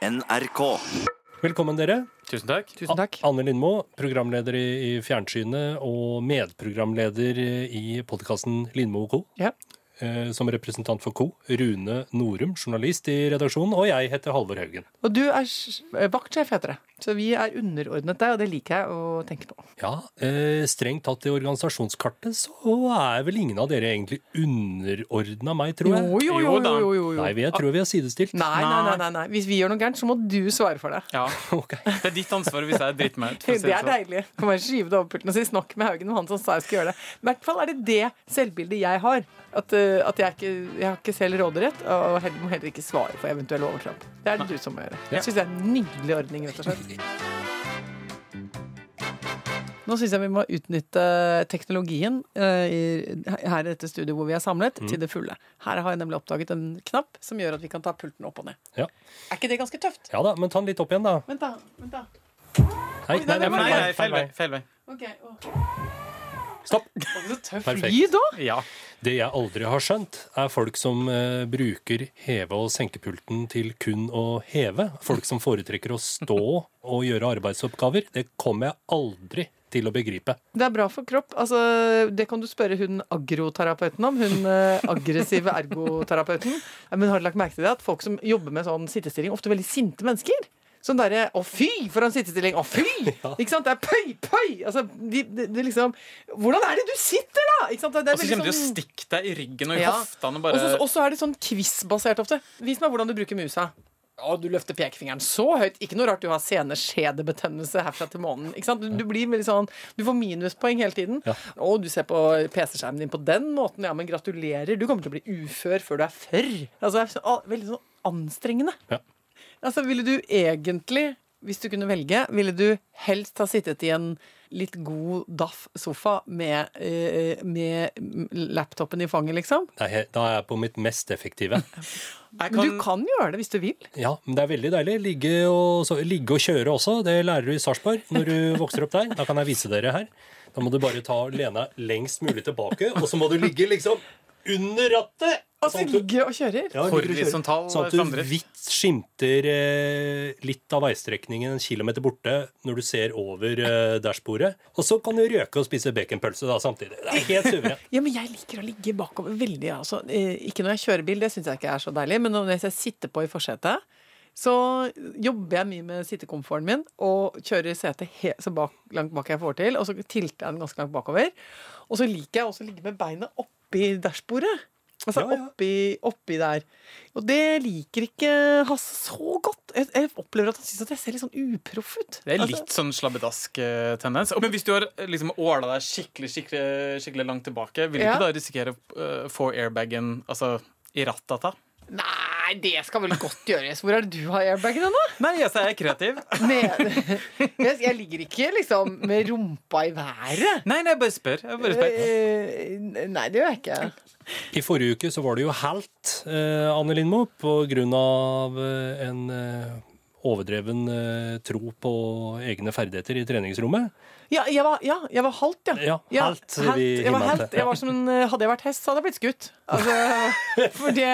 NRK. Velkommen, dere. Tusen takk. Tusen takk. Anne Lindmo, programleder i i Fjernsynet og medprogramleder i podkasten Lindmo og co. Ja. Eh, Som representant for co. Rune Norum, journalist i redaksjonen, og jeg heter Halvor Haugen. Og du er eh, vaktsjef, heter det. Så vi er underordnet deg, og det liker jeg å tenke på. Ja, eh, strengt tatt i organisasjonskartet så er vel ingen av dere egentlig underordna meg, tror jeg. Jo, jo, jo, Jo jo, jo, jo. Nei, jeg tror vi er sidestilt. Nei, nei, nei, nei, nei. Hvis vi gjør noe gærent, så må du svare for det. Ja, Ok. Det er ditt ansvar hvis jeg driter meg ut. Det er sånn. deilig. Kan bare skyve det over pulten og si snakk med Haugen, om han som sa jeg skulle gjøre det. I hvert fall er det det selvbildet jeg har. At, eh, at jeg, ikke, jeg har ikke selv råderett, og heller, må heller ikke svare for eventuelle overtramp. Det er det du som må gjøre. Ja. Jeg syns det er en nydelig ordning, rett og slett. Nå syns jeg vi må utnytte teknologien uh, i, her i dette studioet hvor vi er samlet, til det fulle. Her har jeg nemlig oppdaget en knapp som gjør at vi kan ta pulten opp og ned. Ja. Er ikke det ganske tøft? ja da, men ta den litt opp igjen, da. Vent, da. Vent da. Nei, Oi, nei, nei, nei, feil vei. Feil vei. Okay, oh. Stopp. Å, Så tøff Perfekt. lyd da? Ja. Det jeg aldri har skjønt, er folk som eh, bruker heve- og senkepulten til kun å heve. Folk som foretrekker å stå og gjøre arbeidsoppgaver. Det kommer jeg aldri til å begripe. Det er bra for kropp. Altså, det kan du spørre hun agroterapeuten om. Hun eh, aggressive ergoterapeuten. Men har du lagt merke til det at folk som jobber med sånn sittestilling, ofte veldig sinte mennesker? Sånn derre 'å fy, for en sittestilling', 'å fy'! Ikke sant? Det er pøy, pøy! Altså, de, de, de liksom Hvordan er det du sitter, da?! Ikke sant? Det er Og så kommer de og sånn- stikker deg i ryggen og i Ja. hoftene og Og bare Og så er det sånn quiz-basert ofte. Vis meg hvordan du bruker musa. Å, du løfter pekefingeren så høyt. Ikke noe rart du har seneskjedebetennelse herfra til månen. Ikke sant? Du, du blir veldig sånn Du får minuspoeng hele tiden. Ja. Å, du ser på PC-skjermen din på den måten. Ja, men gratulerer. Du kommer til å bli ufør før du er førr. Altså, det er veldig sånn anstrengende. Ja. Altså, ville du egentlig, hvis du kunne velge, ville du helst ha sittet i en litt god daff sofa med, eh, med laptopen i fanget, liksom? Da er jeg- da er jeg på mitt mest effektive. Men du kan gjøre det hvis du vil. Ja, men det er veldig deilig. Ligge og, så, ligge og kjøre også. Det lærer du i Sarpsborg når du vokser opp der. Da kan jeg vise dere her. Da må du bare ta lene lengst mulig tilbake, og så må du ligge liksom under rattet. Altså Sånn at du- ligge og kjører. Ja. Horisontal Sånn at du vidt skimter eh, litt av veistrekningen en kilometer borte når du ser over eh, dashbordet. Og så kan du røke og spise baconpølse da samtidig. Det er helt suverent. Ja, men jeg liker å ligge bakover veldig. Altså. Eh, Ikke når jeg kjører bil, det syns jeg ikke er så deilig. Men når jeg sitter på i forsetet, så jobber jeg mye med sittekomforten min og kjører setet så bak, langt bak jeg får til, og så tilter jeg den ganske langt bakover. Og så liker jeg også å ligge med beina oppi dashbordet. Altså Ja, ja. Oppi, oppi der. Og det liker ikke Hasse så godt. Jeg, jeg opplever at han syns at jeg ser litt sånn uproff ut. Det er Altså, litt sånn slabbedask-tendens. Men hvis du har eh, liksom åla deg skikkelig skikkelig, skikkelig langt tilbake, vil du Ja. ikke da risikere å uh, få airbagen altså, i rattata? Nei, det skal vel godt gjøres. Hvor er det du har airbagen nå? Nei, yes, jeg er kreativ. Med, jeg, jeg ligger ikke liksom med rumpa i været. Nei, nei, jeg bare spør. Jeg bare spør. Eh, Nei, det gjør jeg ikke. I forrige uke så var det jo helt, eh, Anne Lindmo, på grunn av eh, en eh, overdreven tro på egne ferdigheter i treningsrommet. Ja, jeg var, ja, jeg var halvt, ja. Ja, halt, vi Jeg var helt, jeg var som en, eh, hadde jeg vært hest, så hadde jeg blitt skutt. Altså, for det,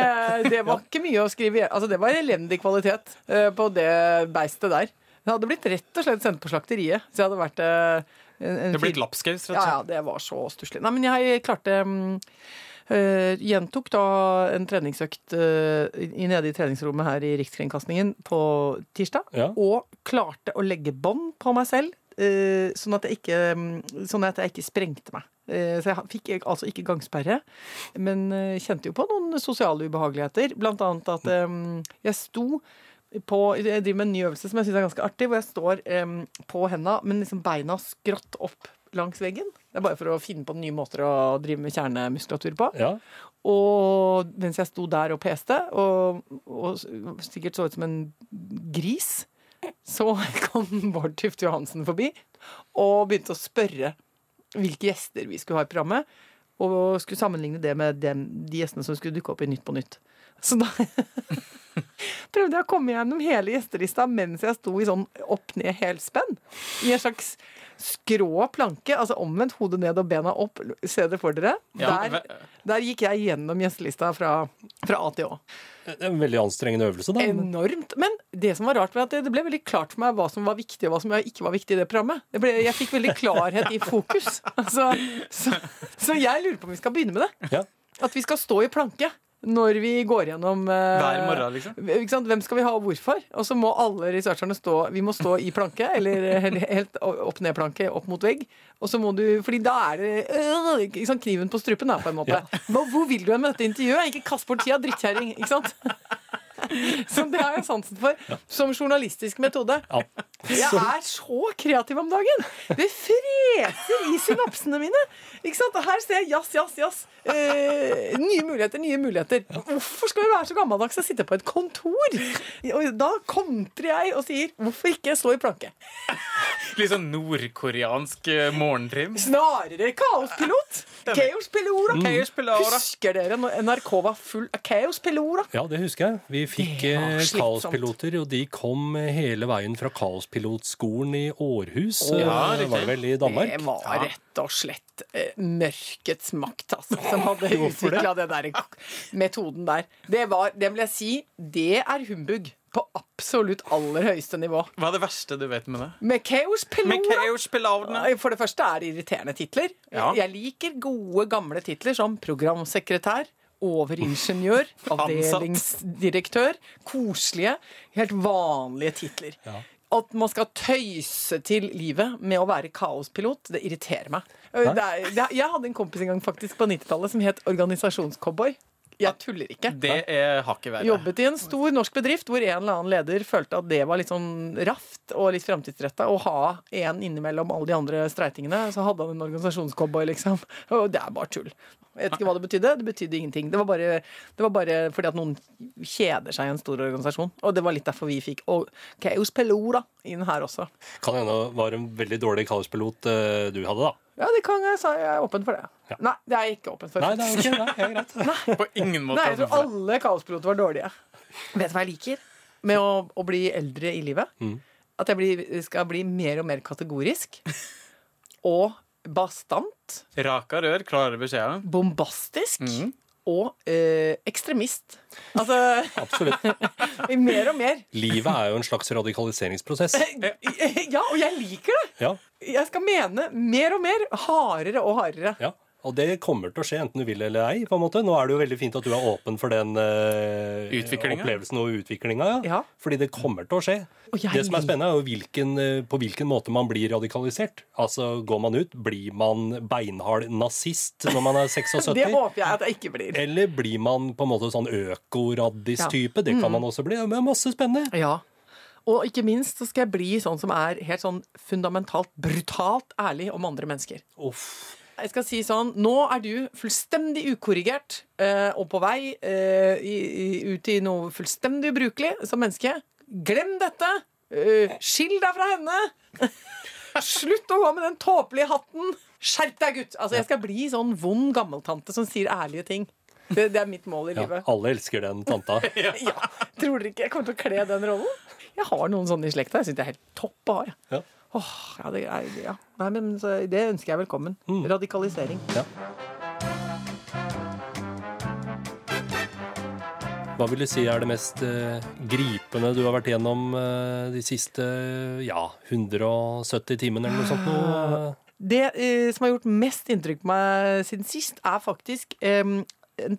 det var ikke mye å skrive Altså, det var elendig kvalitet eh, på det beistet der. Det hadde blitt rett og slett sendt på slakteriet. Så jeg hadde vært eh, en, en Det blitt fir- lapskaus, rett og slett? ja, ja, det var så stusslig. Nei, men jeg klarte mm, eh, Gjentok da en treningsøkt uh, i, nede i treningsrommet her i Rikskringkastingen på tirsdag. Ja. Og klarte å legge bånd på meg selv, sånn, at jeg ikke, mm, sånn at jeg ikke sprengte meg. Eh, så jeg fikk altså ikke gangsperre, men eh, kjente jo på noen sosiale ubehageligheter. Blant annet at eh, jeg sto på, jeg driver med en ny øvelse som jeg syns er ganske artig, hvor jeg står um, på henda, men liksom beina skrått opp langs veggen. Det er bare for å finne på nye måter å drive med kjernemuskulatur på. Ja. Og mens jeg sto der og peste, og, og sikkert så ut som en gris, så kom Bård Tufte Johansen forbi og begynte å spørre hvilke gjester vi skulle ha i programmet. Og skulle sammenligne det med dem, de gjestene som skulle dukke opp i Nytt på Nytt. Så da prøvde jeg å komme gjennom hele gjestelista mens jeg sto i sånn opp-ned-helspenn. I en slags Skrå planke, altså omvendt, hodet ned og bena opp. Se det for dere. Ja, Der, der gikk jeg gjennom gjestelista fra, fra A til Å. En veldig anstrengende øvelse, da. Enormt. Men det som var rart, var at det, det ble veldig klart for meg hva som var viktig, og hva som ikke var viktig i det programmet. Det ble, jeg fikk veldig klarhet i fokus. Altså, så, så jeg lurer på om vi skal begynne med det. Ja. At vi skal stå i planke når vi går gjennom eh, Hver morgen, liksom. Hvem skal vi ha og hvorfor? Og så må alle researcherne stå Vi må stå i planke, eller helt- helt opp-ned-planke opp mot vegg. Og så må du Fordi da er det øh, ikke sant? kniven på strupen, da, på en måte. Hva, hvor vil du hen med dette intervjuet? Ikke kast bort tida, drittkjerring. Ikke sant? Så det har jeg sansen for som journalistisk metode. Ja. Jeg er så kreativ om dagen! Det freser i synapsene mine. Ikke sant? Og her ser jeg jazz, jazz, jazz. Eh, nye muligheter, nye muligheter. Hvorfor skal vi være så gammeldags og sitte på et kontor? Og da kontrer jeg og sier hvorfor ikke stå i planke? Litt sånn nordkoreansk eh, morgentrim. Snarere kaospilot. Chaos Pelora Husker dere når NRK var full av kaospilot? Ja, det husker jeg. Vi fikk eh, kaospiloter, og de kom hele veien fra kaospilotskolen i Århus. Ja, det var det vel i Danmark? Det var rett og slett eh, mørkets makt, altså, som hadde utvikla den der metoden der. Det var, det vil jeg si, det er humbug på absolutt aller høyeste nivå. Hva er det verste du vet med det? Med Med For det første er det irriterende titler. Ja. Jeg liker gode, gamle titler som programsekretær, overingeniør, avdelingsdirektør. Koselige, helt vanlige titler. Ja. At man skal tøyse til livet med å være kaospilot, det irriterer meg. Det er, det er, jeg hadde en kompis en gang faktisk på 90-tallet som het organisasjonscowboy. Jeg tuller ikke. Det er hakket verre. Jobbet i en stor norsk bedrift hvor en eller annen leder følte at det var litt sånn raft og litt framtidsretta å ha en innimellom alle de andre streitingene. Så hadde han en organisasjonscowboy, liksom. Og det er bare tull. Jeg vet ikke hva det betydde. Det betydde ingenting. Det var bare, det var bare fordi at noen kjeder seg i en stor organisasjon. Og det var litt derfor vi fikk Chaos Pelora inn her også. Kan hende det var en veldig dårlig kaospilot eh, du hadde, da. Ja, det kan jeg, si. jeg er åpen for det. Ja. Nei, det er jeg ikke åpen for. Nei, det er ok. Nei, det er greit. På ingen måte. Nei, jeg tror det. alle kaospiloter var dårlige. Vet du hva jeg liker med å, å bli eldre i livet? Mm. At jeg blir, skal bli mer og mer kategorisk. Og bastant. Raka rør, klare beskjeder. Bombastisk. Mm. Og eh, ekstremist. Altså Absolutt. mer og mer. Livet er jo en slags radikaliseringsprosess. Ja, og jeg liker det! Ja, Jeg skal mene mer og mer. Hardere og hardere. ja. Og det kommer til å skje, enten du vil eller ei. på en måte. Nå er det jo veldig fint at du er åpen for den eh, opplevelsen og utviklinga. Ja. Ja. Fordi det kommer til å skje. Og jeg Det som er spennende, er jo hvilken, eh, på hvilken måte man blir radikalisert. Altså, Går man ut, blir man beinhard nazist når man er 76? Det håper jeg at jeg ikke blir. Eller blir man på en måte sånn økoraddis-type? Det Mm. kan man også bli. Det er masse spennende. Ja. Og ikke minst så skal jeg bli sånn som er helt sånn fundamentalt brutalt ærlig om andre mennesker. Uff. Jeg skal si sånn Nå er du fullstendig ukorrigert eh, og på vei eh, i, i, ut i noe fullstendig ubrukelig som menneske. Glem dette! Uh, skill deg fra henne! Slutt å gå med den tåpelige hatten! Skjerp deg, gutt! Altså, Jeg skal bli sånn vond gammeltante som sier ærlige ting. Det, det er mitt mål i Ja, livet. alle elsker den tanta. Ja, Tror dere ikke jeg kommer til å kle den rollen? Jeg har noen sånne i slekta. Jeg syns det er helt topp å ha. Ja. Åh, ja, det, er, ja. Nei, men så, det ønsker jeg velkommen. Radikalisering. Hva vil du si er det mest eh, gripende du har vært gjennom eh, de siste ja, 170 timene eller noe sånt? Noe? Det eh, som har gjort mest inntrykk på meg siden sist, er faktisk en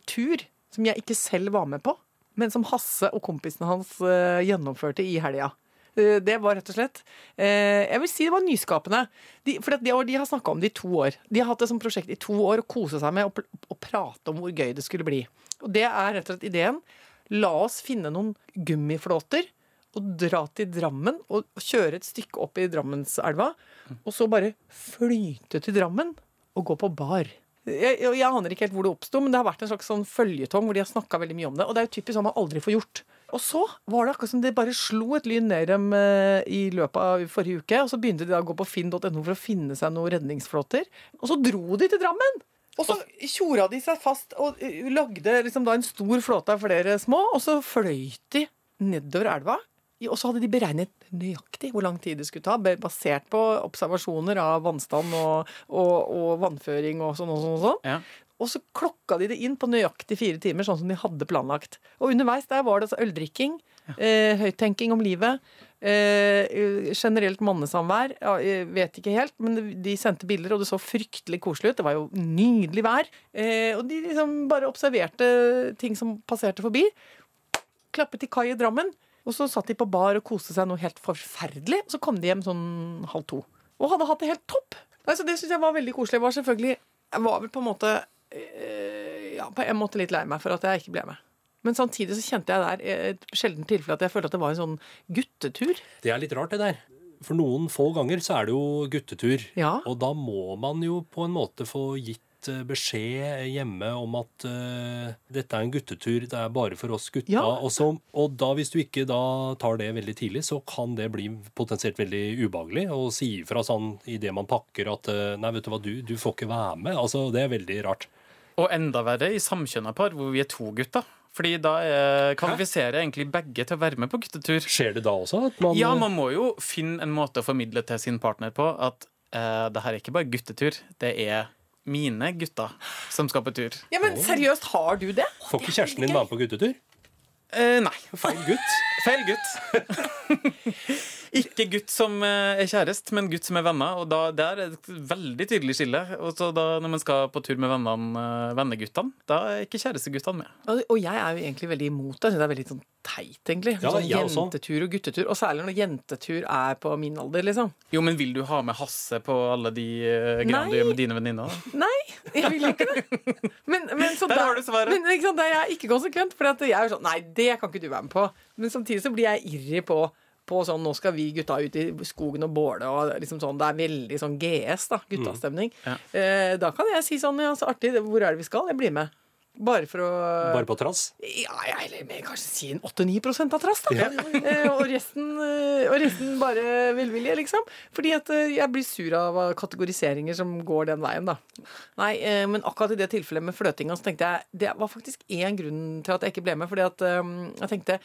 tur som jeg ikke selv var med på, men som Hasse og kompisene hans eh, gjennomførte i helga. Eh, Det var rett og slett eh, Jeg vil si det var nyskapende. De, for de, de har snakka om det i to år. De har hatt det som prosjekt i to år å kose seg med og, prate om hvor gøy det skulle bli. Og det er rett og slett ideen. La oss finne noen gummiflåter og dra til Drammen og kjøre et stykke opp i Drammenselva. Og så bare flyte til Drammen og gå på bar. Jeg, jeg aner ikke helt hvor det oppsto, men det har vært en slags sånn føljetong hvor de har snakka veldig mye om det. Og det er jo typisk sånn man aldri får gjort. Og så var det akkurat som det bare slo et lyn ned dem eh, i løpet av forrige uke. Og så begynte de da å gå på finn.no for å finne seg noen redningsflåter. Og så dro de til Drammen! Og så tjora de seg fast og eh, lagde liksom da en stor flåte av flere små, og så fløyt de nedover elva Og så hadde de beregnet nøyaktig hvor lang tid det skulle ta, basert på observasjoner av vannstand og, og, og vannføring og sånn og sånn. Og sånn. Ja. Og så klokka de det inn på nøyaktig fire timer, sånn som de hadde planlagt. Og underveis der var det altså øldrikking, eh, høyttenking om livet, eh, generelt mannesamvær. Ja, jeg vet ikke helt, men de sendte bilder, og det så fryktelig koselig ut. Det var jo nydelig vær. Eh, og de liksom bare observerte ting som passerte forbi. Klappet til kai i Drammen. Og så satt de på bar og koste seg noe helt forferdelig. Og så kom de hjem sånn halv to. Og hadde hatt det helt topp. Altså, det syns jeg var veldig koselig. Jeg var selvfølgelig Jeg var vel på en måte Ja, på en måte litt lei meg for at jeg ikke ble med. Men samtidig så kjente jeg der i et sjeldent tilfelle at jeg følte at det var en sånn guttetur. Det er litt rart, det der. For noen få ganger så er det jo guttetur. Ja. Og da må man jo på en måte få gitt eh, beskjed hjemme om at uh, dette er en guttetur, det er bare for oss gutta. Ja. Og, så, og da, hvis du ikke da tar det veldig tidlig, så kan det bli potensielt veldig ubehagelig. å si ifra sånn idet man pakker at uh, nei, vet du hva, du, du får ikke være med. Altså, det er veldig rart. Og enda verre i samkjønna par hvor vi er to gutter. Fordi da eh, kvalifiserer egentlig begge til å være med på guttetur. Skjer det da også? At man, Ja, man må jo finne en måte å formidle til sin partner på at eh, det her er ikke bare guttetur, det er mine gutter som skal på tur. Ja, men seriøst, har du det? Får ikke kjæresten din være med på guttetur? Eh, nei. Feil gutt. Feil gutt. Ikke gutt som eh, er kjærest, men gutt som er venner. Og da, det er et veldig tydelig skille. Og så da, når man skal på tur med vennene, eh, venneguttene, da er ikke kjæresteguttene med. Og og jeg er jo egentlig veldig imot det. Jeg synes det er veldig sånn teit, egentlig. Ja, sånn jeg jentetur og guttetur. Og særlig når jentetur er på min alder, liksom. Jo, men vil du ha med Hasse på alle de uh, greiene du gjør med dine venninner? Nei, jeg vil ikke det. Men, men, så Der har du svaret. Men ikke sant, der er jeg ikke konsekvent. For jeg er jo sånn Nei, det kan ikke du være med på. Men samtidig så blir jeg irri på på sånn, Nå skal vi gutta ut i skogen og båle. og liksom sånn, Det er veldig sånn GS, da. Guttastemning. Ja. Eh, da kan jeg si sånn Ja, så artig. Hvor er det vi skal? Jeg blir med. Bare for å Bare på trass? Ja, ja, eller med kanskje si en 8-9 av trass, da. Eh, og, resten, eh, og resten bare velvilje, liksom. Fordi at eh, jeg blir sur av kategoriseringer som går den veien, da. Nei, eh, men akkurat i det tilfellet med fløtinga, så tenkte jeg Det var faktisk én grunn til at jeg ikke ble med. Fordi at jeg tenkte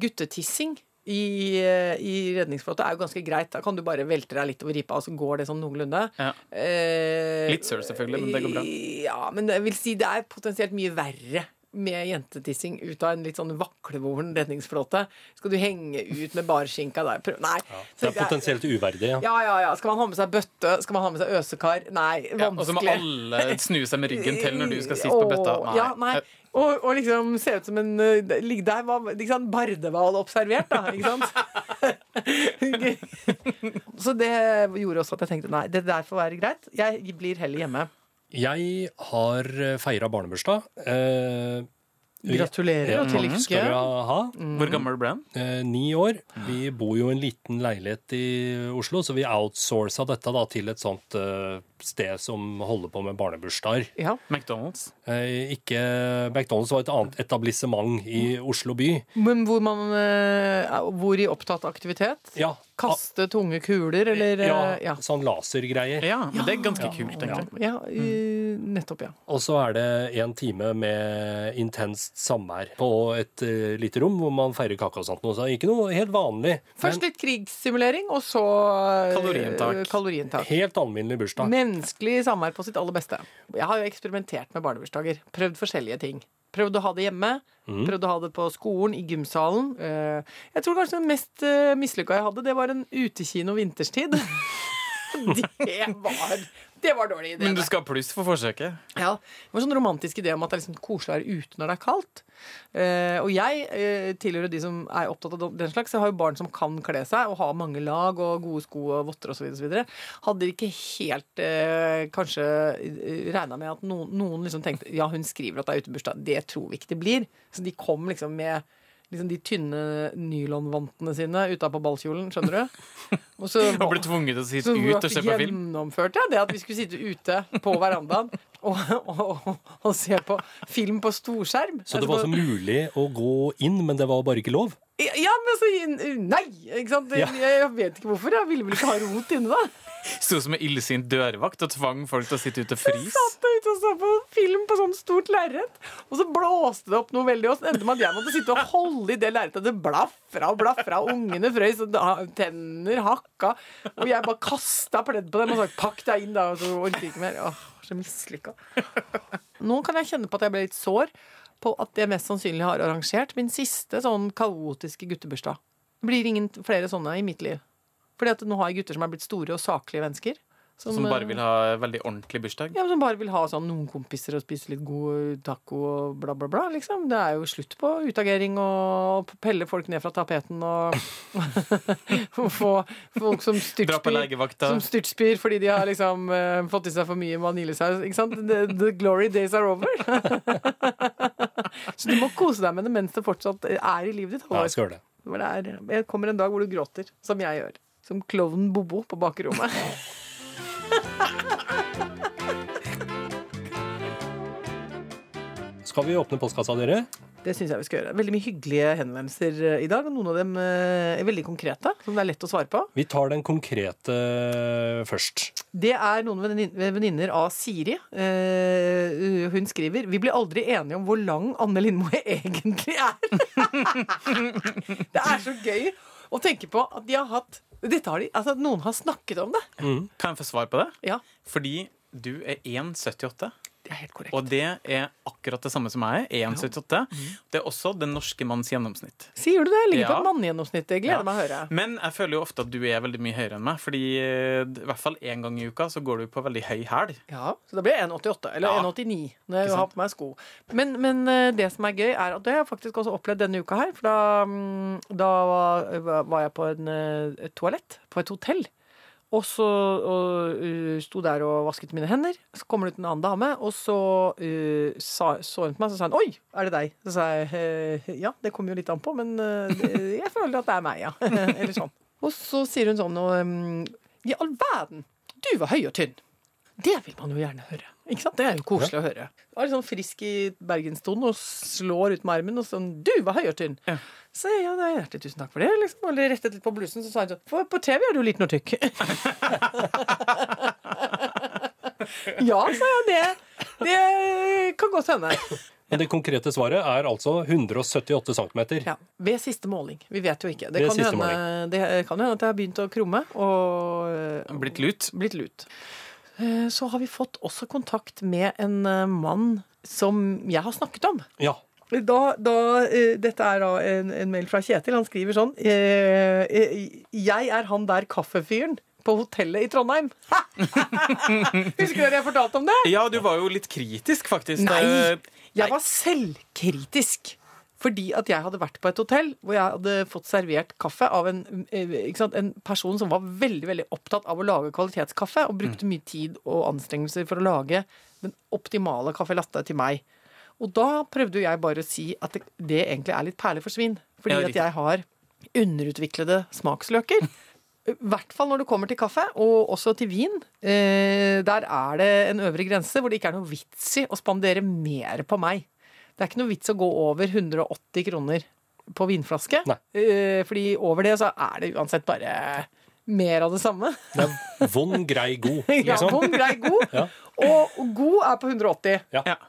guttetissing i, i redningsflåte er jo ganske greit. Da kan du bare velte deg litt over ripa, og så går det sånn noenlunde. Ja. Eh, Litt søl selvfølgelig, men det går bra. Ja, men jeg vil si det er potensielt mye verre med jentetissing ut av en litt sånn vaklevoren redningsflåte. Skal du henge ut med barskinka der? Prøv. Nei. Det er potensielt uverdig, ja. Ja, ja, ja. Skal man ha med seg bøtte? Skal man ha med seg øsekar? Nei, Ja, og så må alle snu seg med ryggen til når du skal sitte på bøtta. Nei. Ja, nei. Og, og liksom se ut som en uh, ligge Der var liksom bardehval observert, da. Ikke sant? så det gjorde også at jeg tenkte nei, det der får være greit. Jeg blir heller hjemme. Jeg har feira barnebursdag. Eh, Gratulerer Ja, og til takk skal lykke. du ha. Hvor gammel ble han? Eh, ni år. Vi bor jo i en liten leilighet i Oslo, så vi outsourca dette da til et sånt eh, sted som holder på med barnebursdager. Ja. McDonald's. Eh, ikke McDonald's var et annet etablissement i Oslo by. Men hvor man eh, Hvor i opptatt aktivitet? Ja, Kaste tunge kuler, eller ja, eh, ja. sånn lasergreier. Ja, men det er ganske kult, egentlig. Ja, i- nettopp, ja. Og så er det en time med intenst samvær på et eh, lite rom hvor man feirer kake og sånt. noe. Så ikke noe helt vanlig. Først Men litt krigssimulering, og så eh, Kaloriinntak. kaloriinntak. helt alminnelig bursdag. Menneskelig samvær på sitt aller beste. Jeg har jo eksperimentert med barnebursdager. Prøvd forskjellige ting. Prøvd å ha det hjemme. Prøvd å ha det på skolen, i gymsalen. Eh, Jeg tror kanskje den mest uh, mislykka jeg hadde, det var en utekino vinterstid. det var Det var dårlig idé. Men du skal ha pluss for forsøket. Ja, Det var en sånn romantisk idé om at det er liksom koselig å være ute når det er kaldt. Uh, og jeg uh, tilhører de som er opptatt av den slags. Jeg har jo barn som kan kle seg og har mange lag og gode sko og votter osv. Hadde ikke helt uh, kanskje regna med at noen, noen liksom tenkte ja, hun skriver at det er utebursdag. Det tror vi ikke det blir. Så de kom liksom med liksom de tynne nylonvantene sine utapå ballkjolen, skjønner du? Og så Og ble tvunget til å sitte ut og se på film. Så gjennomførte jeg det at vi skulle sitte ute på verandaen og, og, og, og se på film på storskjerm. Så det var så mulig å gå inn, men det var bare ikke lov? Ja, men så Nei! ikke sant? Ja. Jeg vet ikke hvorfor. Jeg ville vel ikke ha rot inne, da. Sto som en illsint dørvakt og tvang folk til å sitte ute og fryse. Ute og så på film på sånn stort lerret. Og så blåste det opp noe veldig, og så endte med at jeg måtte sitte og holde i det lerretet. Det blafra og blafra, ungene frøys, og tenner hakka. Og jeg bare kasta pledd på dem og sa 'pakk deg inn', da. Og så orker jeg ikke mer. Åh, så mislykka. Nå kan jeg kjenne på at jeg ble litt sår på at jeg mest sannsynlig har arrangert min siste sånn kaotiske guttebursdag. Det blir ingen flere sånne i mitt liv. Fordi at nå har jeg gutter som er blitt store og saklige mennesker. Som bare vil ha veldig ordentlig bursdag. ja, Som bare vil ha sånn noen kompiser og spise litt god taco og bla, bla, bla. liksom. Det er jo slutt på utagering og pelle folk ned fra tapeten og få folk som styrtspyr. Som styrtspyr fordi de har liksom uh, fått i seg for mye vaniljesaus. Ikke sant? The, the glory days are over. Så du må kose deg med det mens det fortsatt er i livet ditt. Ja, jeg skal det. Det er, det kommer en dag hvor du gråter, som jeg gjør. Som klovnen Bobo på bakrommet. Skal vi åpne postkassa, dere? Det syns jeg vi skal gjøre. Veldig mye hyggelige henvendelser eh, i dag. og Noen av dem eh, er veldig konkrete, som det er lett å svare på. Vi tar den konkrete først. Det er noen venninner av Siri. Eh, hun skriver Vi blir aldri enige om hvor lang Anne Lindmoe egentlig er. det er så gøy å tenke på at de har hatt har de, altså Noen har snakket om det. Kan jeg få svar på det? Ja, Fordi du er 1,78. Det er helt korrekt. Og det er akkurat det samme som jeg er. 1,78. Mm. Det er også den norske manns gjennomsnitt. Sier du det? Jeg ligger på Ja. et mannegjennomsnitt. Det gleder Ja. meg å høre. Men jeg føler jo ofte at du er veldig mye høyere enn meg. Fordi eh, i hvert fall én gang i uka så går du på veldig høy hæl. Ja, så da blir jeg 1,88 eller Ja. 1,89 når jeg har på meg sko. Men, men eh, det som er gøy, er at det har jeg faktisk også opplevd denne uka her. For da, mm, da var, var jeg på en, eh, et toalett på et hotell. Og så og, uh, sto der og vasket mine hender. Så kommer det ut en annen dame, og så uh, sa, så hun på meg så sa hun 'oi, er det deg?' Så sa jeg «Eh, ja, det kommer jo litt an på, men eh, jeg føler at det er meg, ja. Eller sånn. Og så sier hun sånn og, um, I all verden, du var høy og tynn. Det vil man jo gjerne høre. Ikke sant? Det er jo koselig å høre. Du er litt sånn frisk i bergenstonen og slår ut med armen og sånn 'Du var høy og tynn'. Ja. Så ja, det er hjertelig tusen takk for det. Liksom. Og rettet litt på blusen, så sa hun sånn For på TV er du liten og tykk. ja, sa jeg. Det, det kan godt hende. Men det konkrete svaret er altså 178 cm. Ja, Ved siste måling. Vi vet jo ikke. Det Ved kan, siste hende, det kan jo hende at jeg har begynt å krumme og Blitt lut. blitt lut. Eh, Så har vi fått også kontakt med en eh, mann som jeg har snakket om. Ja. Da, da, eh, dette er da en, en mail fra Kjetil. Han skriver sånn Jeg er han der kaffefyren på hotellet i Trondheim. Husker dere jeg fortalte om det? Ja, du var jo litt kritisk, faktisk. Nei! Jeg var selvkritisk. Fordi at jeg hadde vært på et hotell hvor jeg hadde fått servert kaffe av en, eh, sant, en person som var veldig veldig opptatt av å lage kvalitetskaffe, og brukte mye tid og anstrengelser for å lage den optimale caffè latte til meg. Og da prøvde jeg bare å si at det, det egentlig er litt perler for svin. Fordi at jeg har underutviklede smaksløker. I hvert fall når det kommer til kaffe, og også til vin. Eh, der er det en øvre grense hvor det ikke er noe vits i å spandere mer på meg. Det er ikke noe vits å gå over 180 kroner på vinflaske. Nei. Eh, fordi over det så er det uansett bare mer av det samme. Det er vond, grei, god. Ja, Liksom. Vond, grei, god. Ja. Og, og god er på 180. ja.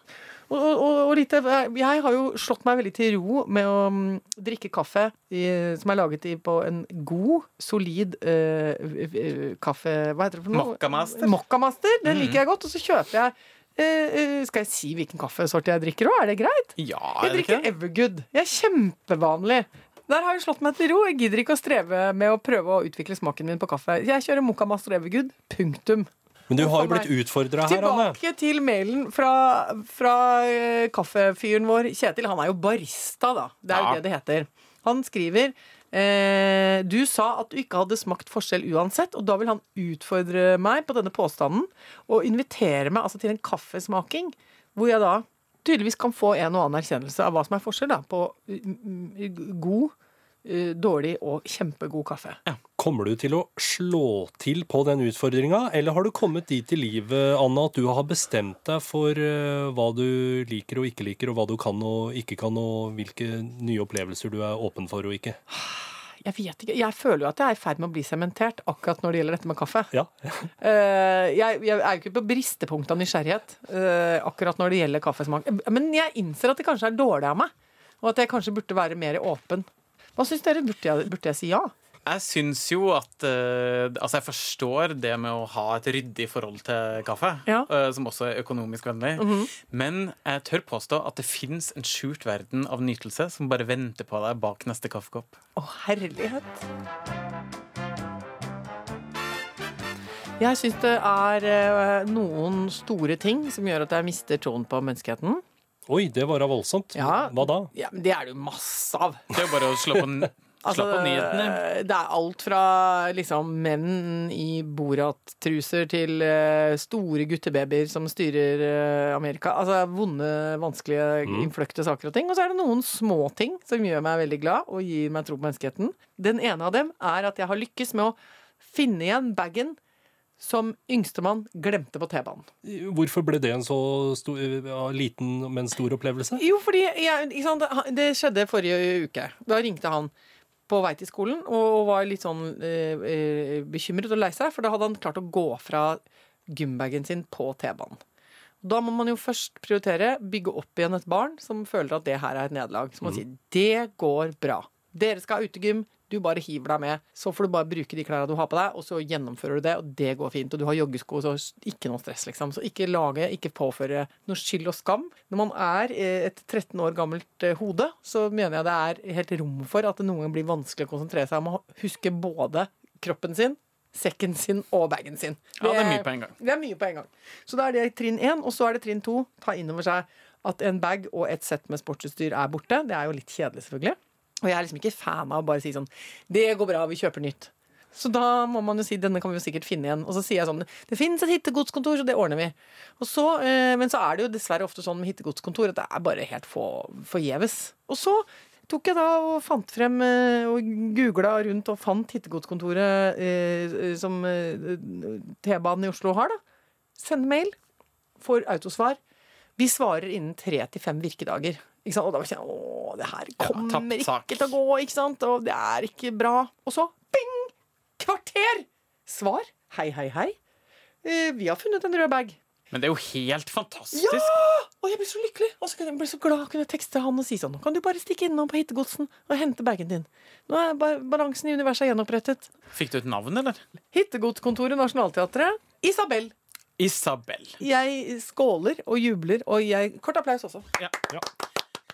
Og, og, og litt, jeg har jo slått meg veldig til ro med å mm, drikke kaffe i, som er laget i, på en god, solid eh, eh, kaffe... Hva heter det for noe? Mokkamaster. Mokkamaster. Den liker jeg godt. Og så kjøper jeg eh, eh, Skal jeg si hvilken kaffesort jeg drikker òg? Er det greit? ja, Jeg er det ikke drikker? Evergood. Jeg er kjempevanlig. Der har jeg slått meg til ro. Jeg gidder ikke å streve med å prøve å utvikle smaken min på kaffe. Jeg kjører Moka Master Evergood. Punktum. Men du har jo blitt utfordra her, Anne. Tilbake til mailen fra, fra eh, kaffefyren vår. Kjetil, han er jo barista, da. Det er jo Ja. det det heter. Han skriver eh, Du sa at du ikke hadde smakt forskjell uansett, og da vil han utfordre meg på denne påstanden og invitere meg altså til en kaffesmaking, hvor jeg da tydeligvis kan få en og annen erkjennelse av hva som er forskjell da, på mm, mm, god, dårlig og kjempegod kaffe. Kommer du til å slå til på den utfordringa, eller har du kommet dit i livet, Anna, at du har bestemt deg for eh, hva du liker og ikke liker, og hva du kan og ikke kan, og hvilke nye opplevelser du er åpen for og ikke? Jeg vet ikke. Jeg føler jo at jeg er i ferd med å bli sementert akkurat når det gjelder dette med kaffe. Ja. Eh, jeg, jeg er jo ikke på bristepunktet av nysgjerrighet eh, akkurat når det gjelder kaffesmak. Men jeg innser at det kanskje er dårlig av meg, og at jeg kanskje burde være mer åpen. Hva syns dere? Burde jeg, burde jeg si ja? Jeg syns jo at uh, Altså, jeg forstår det med å ha et ryddig forhold til kaffe, Ja. Eh, som også er økonomisk vennlig. Men jeg tør påstå at det fins en skjult verden av nytelse som bare venter på deg bak neste kaffekopp. Å, herlighet. Jeg syns det er uh, noen store ting som gjør at jeg mister troen på menneskeheten. Oi, det var da voldsomt. Ja. Hva da? Ja, men Det er det jo masse av. Det er jo bare å slå på, altså, slå på nyhetene. Det er alt fra liksom menn i Borat-truser til uh, store guttebabyer som styrer uh, Amerika. Altså vonde, vanskelige, innfløkte saker og ting. Og så er det noen små ting som gjør meg veldig glad og gir meg tro på menneskeheten. Den ene av dem er at jeg har lykkes med å finne igjen bagen som yngstemann glemte på T-banen. Hvorfor ble det en så stor, liten, men stor opplevelse? Jo, fordi jeg, sant, det- skjedde forrige uke. Da ringte han på vei til skolen og var litt sånn eh, eh, bekymret og lei seg, for da hadde han klart å gå fra gymbagen sin på T-banen. Da må man jo først prioritere bygge opp igjen et barn som føler at det her er et nederlag. Så man sier det går bra. Dere skal ha utegym. Du bare hiver deg med. Så får du bare bruke de klærne du har på deg, og så gjennomfører du det, og det går fint. Og du har joggesko, så ikke noe stress, liksom. Så ikke lage, ikke påføre noe skyld og skam. Når man er eh, et 13 år gammelt eh, hode, så mener jeg det er helt rom for at det noen ganger blir vanskelig å konsentrere seg om å huske både kroppen sin, sekken sin og bagen sin. Ja, det er mye på en gang. Det er mye på en gang. Så da er det trinn én, og så er det trinn to. Ta inn over seg at en bag og et sett med sportsutstyr er borte. Det er jo litt kjedelig, selvfølgelig. Og jeg er liksom ikke fan av å bare si sånn Det går bra, vi kjøper nytt. Så da må man jo si denne kan vi jo sikkert finne igjen. Og så sier jeg sånn Det finnes et hittegodskontor, så det ordner vi. Så, eh, men så er det jo dessverre ofte sånn med hittegodskontor at det er bare helt for- forgjeves. Og så tok jeg da og fant frem eh, og googla rundt og fant hittegodskontoret eh, som eh, T-banen i Oslo har, da. Send mail, får autosvar. Vi svarer innen tre til fem virkedager. Og da var jeg sånn Å, det her kommer ja, ikke til å gå, ikke sant? Og det er ikke bra. Og så bing! Kvarter! Svar. Hei, hei, hei. Eh, vi har funnet en rød bag. Men det er jo helt fantastisk. Ja! Og jeg blir så lykkelig. Og så kunne jeg ble så glad kunne jeg tekste han og si sånn Nå kan du bare stikke innom på Hittegodsen og hente bagen din. Nå er balansen i universet gjenopprettet. Fikk du et navn, eller? Hittegodskontoret Nationaltheatret. Isabel. Isabel. Jeg skåler og jubler, og jeg Kort applaus også. Ja. Ja.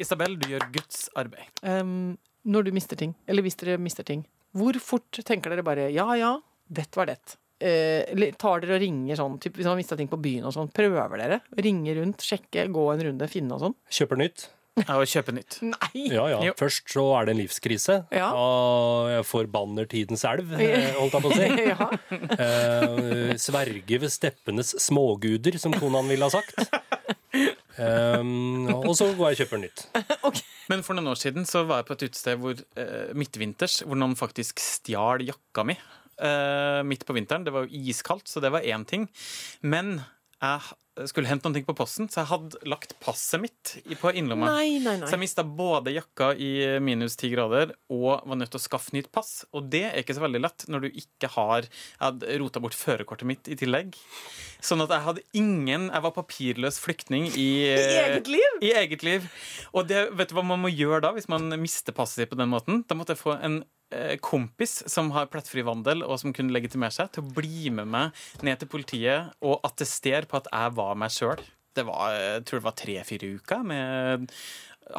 Isabel, du gjør Guds arbeid. Um, når du mister ting, eller hvis dere mister ting, hvor fort tenker dere bare ja, ja, dette var det? Eh, tar dere og ringer sånn, typ, hvis man har mista ting på byen og sånn, prøver dere? Ringe rundt, sjekke, gå en runde, finne og sånn? Kjøper nytt? Ja, og kjøpe nytt. Nei! Ja, ja. Jo. Først så er det en livskrise. Ja. Og jeg forbanner tidens elv, eh, holdt jeg på å si. ja. Eh, sverge ved steppenes småguder, som konaen ville ha sagt. Um, og så går jeg og kjøper nytt. Men for noen år siden så var jeg på et utested hvor eh, midtvinters, hvor noen faktisk stjal jakka mi. eh, midt på vinteren. Det var jo iskaldt, så det var én ting. Men jeg skulle hente noe på posten, så jeg hadde lagt passet mitt på innlomma. Nei, nei, nei. Så jeg mista både jakka i minus ti grader og var nødt til å skaffe nytt pass. Og det er ikke så veldig lett når du ikke har Jeg hadde rota bort førerkortet mitt i tillegg. Sånn at jeg hadde ingen Jeg var papirløs flyktning i I eget liv? I eget liv. Og det, vet du hva man må gjøre da, hvis man mister passet sitt på den måten? Da måtte jeg få en kompis som har plettfri vandel, og som kunne legitimere seg, til å bli med meg ned til politiet og attestere på at jeg var meg sjøl. Det var, jeg tror det var tre-fire uker med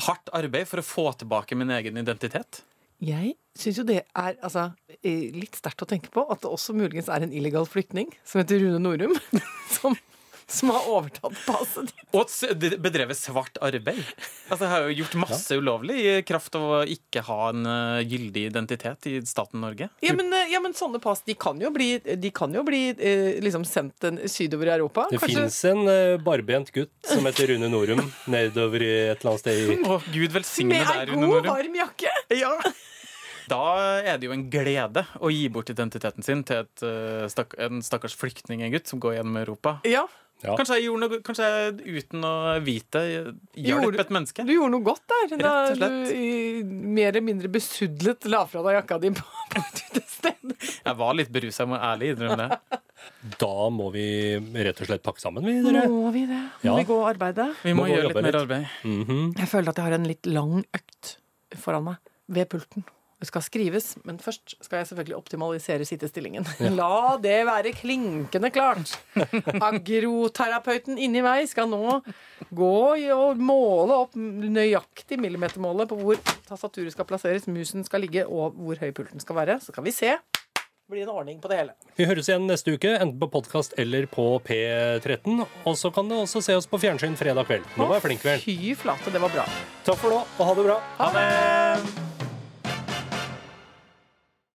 hardt arbeid for å få tilbake min egen identitet. Jeg syns jo det er altså, eh, litt sterkt å tenke på at det også muligens er en illegal flyktning som heter Rune Norum, som, som har overtatt passet ditt. Og bedrevet svart arbeid. Altså, jeg har jo gjort masse ulovlig i kraft av å ikke ha en eh, gyldig identitet i staten Norge. Ja men, eh, ja, men sånne pass de kan jo bli, de kan jo bli eh, liksom sendt en, sydover i Europa. Det fins en uh, barbent gutt som heter Rune Norum nedover i et eller annet sted i Å, Gud velsigne Med ei god, Norum. varm jakke! Ja. Da er det jo en glede å gi bort identiteten sin til et, eh, en stakkars flyktningegutt som går gjennom Europa. Ja, Ja. Kanskje jeg gjorde noe Kanskje jeg uten å vite hjalp et menneske. Du gjorde noe godt der. Da Rett og slett. du i, mer eller mindre besudlet la fra deg jakka di på, på et utested. Jeg var litt berusa, jeg må ærlig innrømme det. Da må vi rett og slett pakke sammen, vi, dere. Må vi det? Må Ja. vi gå og arbeide? Vi må, Må gjøre litt mer litt. arbeid. Mhm. Jeg føler at jeg har en litt lang økt foran meg ved pulten. Det skal skrives, men først skal jeg selvfølgelig optimalisere sittestillingen. La det være klinkende klart. Agroterapeuten inni meg skal nå gå og måle opp nøyaktig millimetermålet på hvor tastaturet skal plasseres, musen skal ligge, og hvor høy pulten skal være. Så skal vi se. Blir en ordning på det hele. Vi høres igjen neste uke, enten på podkast eller på P13. Og så kan du også se oss på fjernsyn fredag kveld. Nå var jeg flink, vel. Fy flate, det var bra. Takk for nå, og ha det bra. Ha det!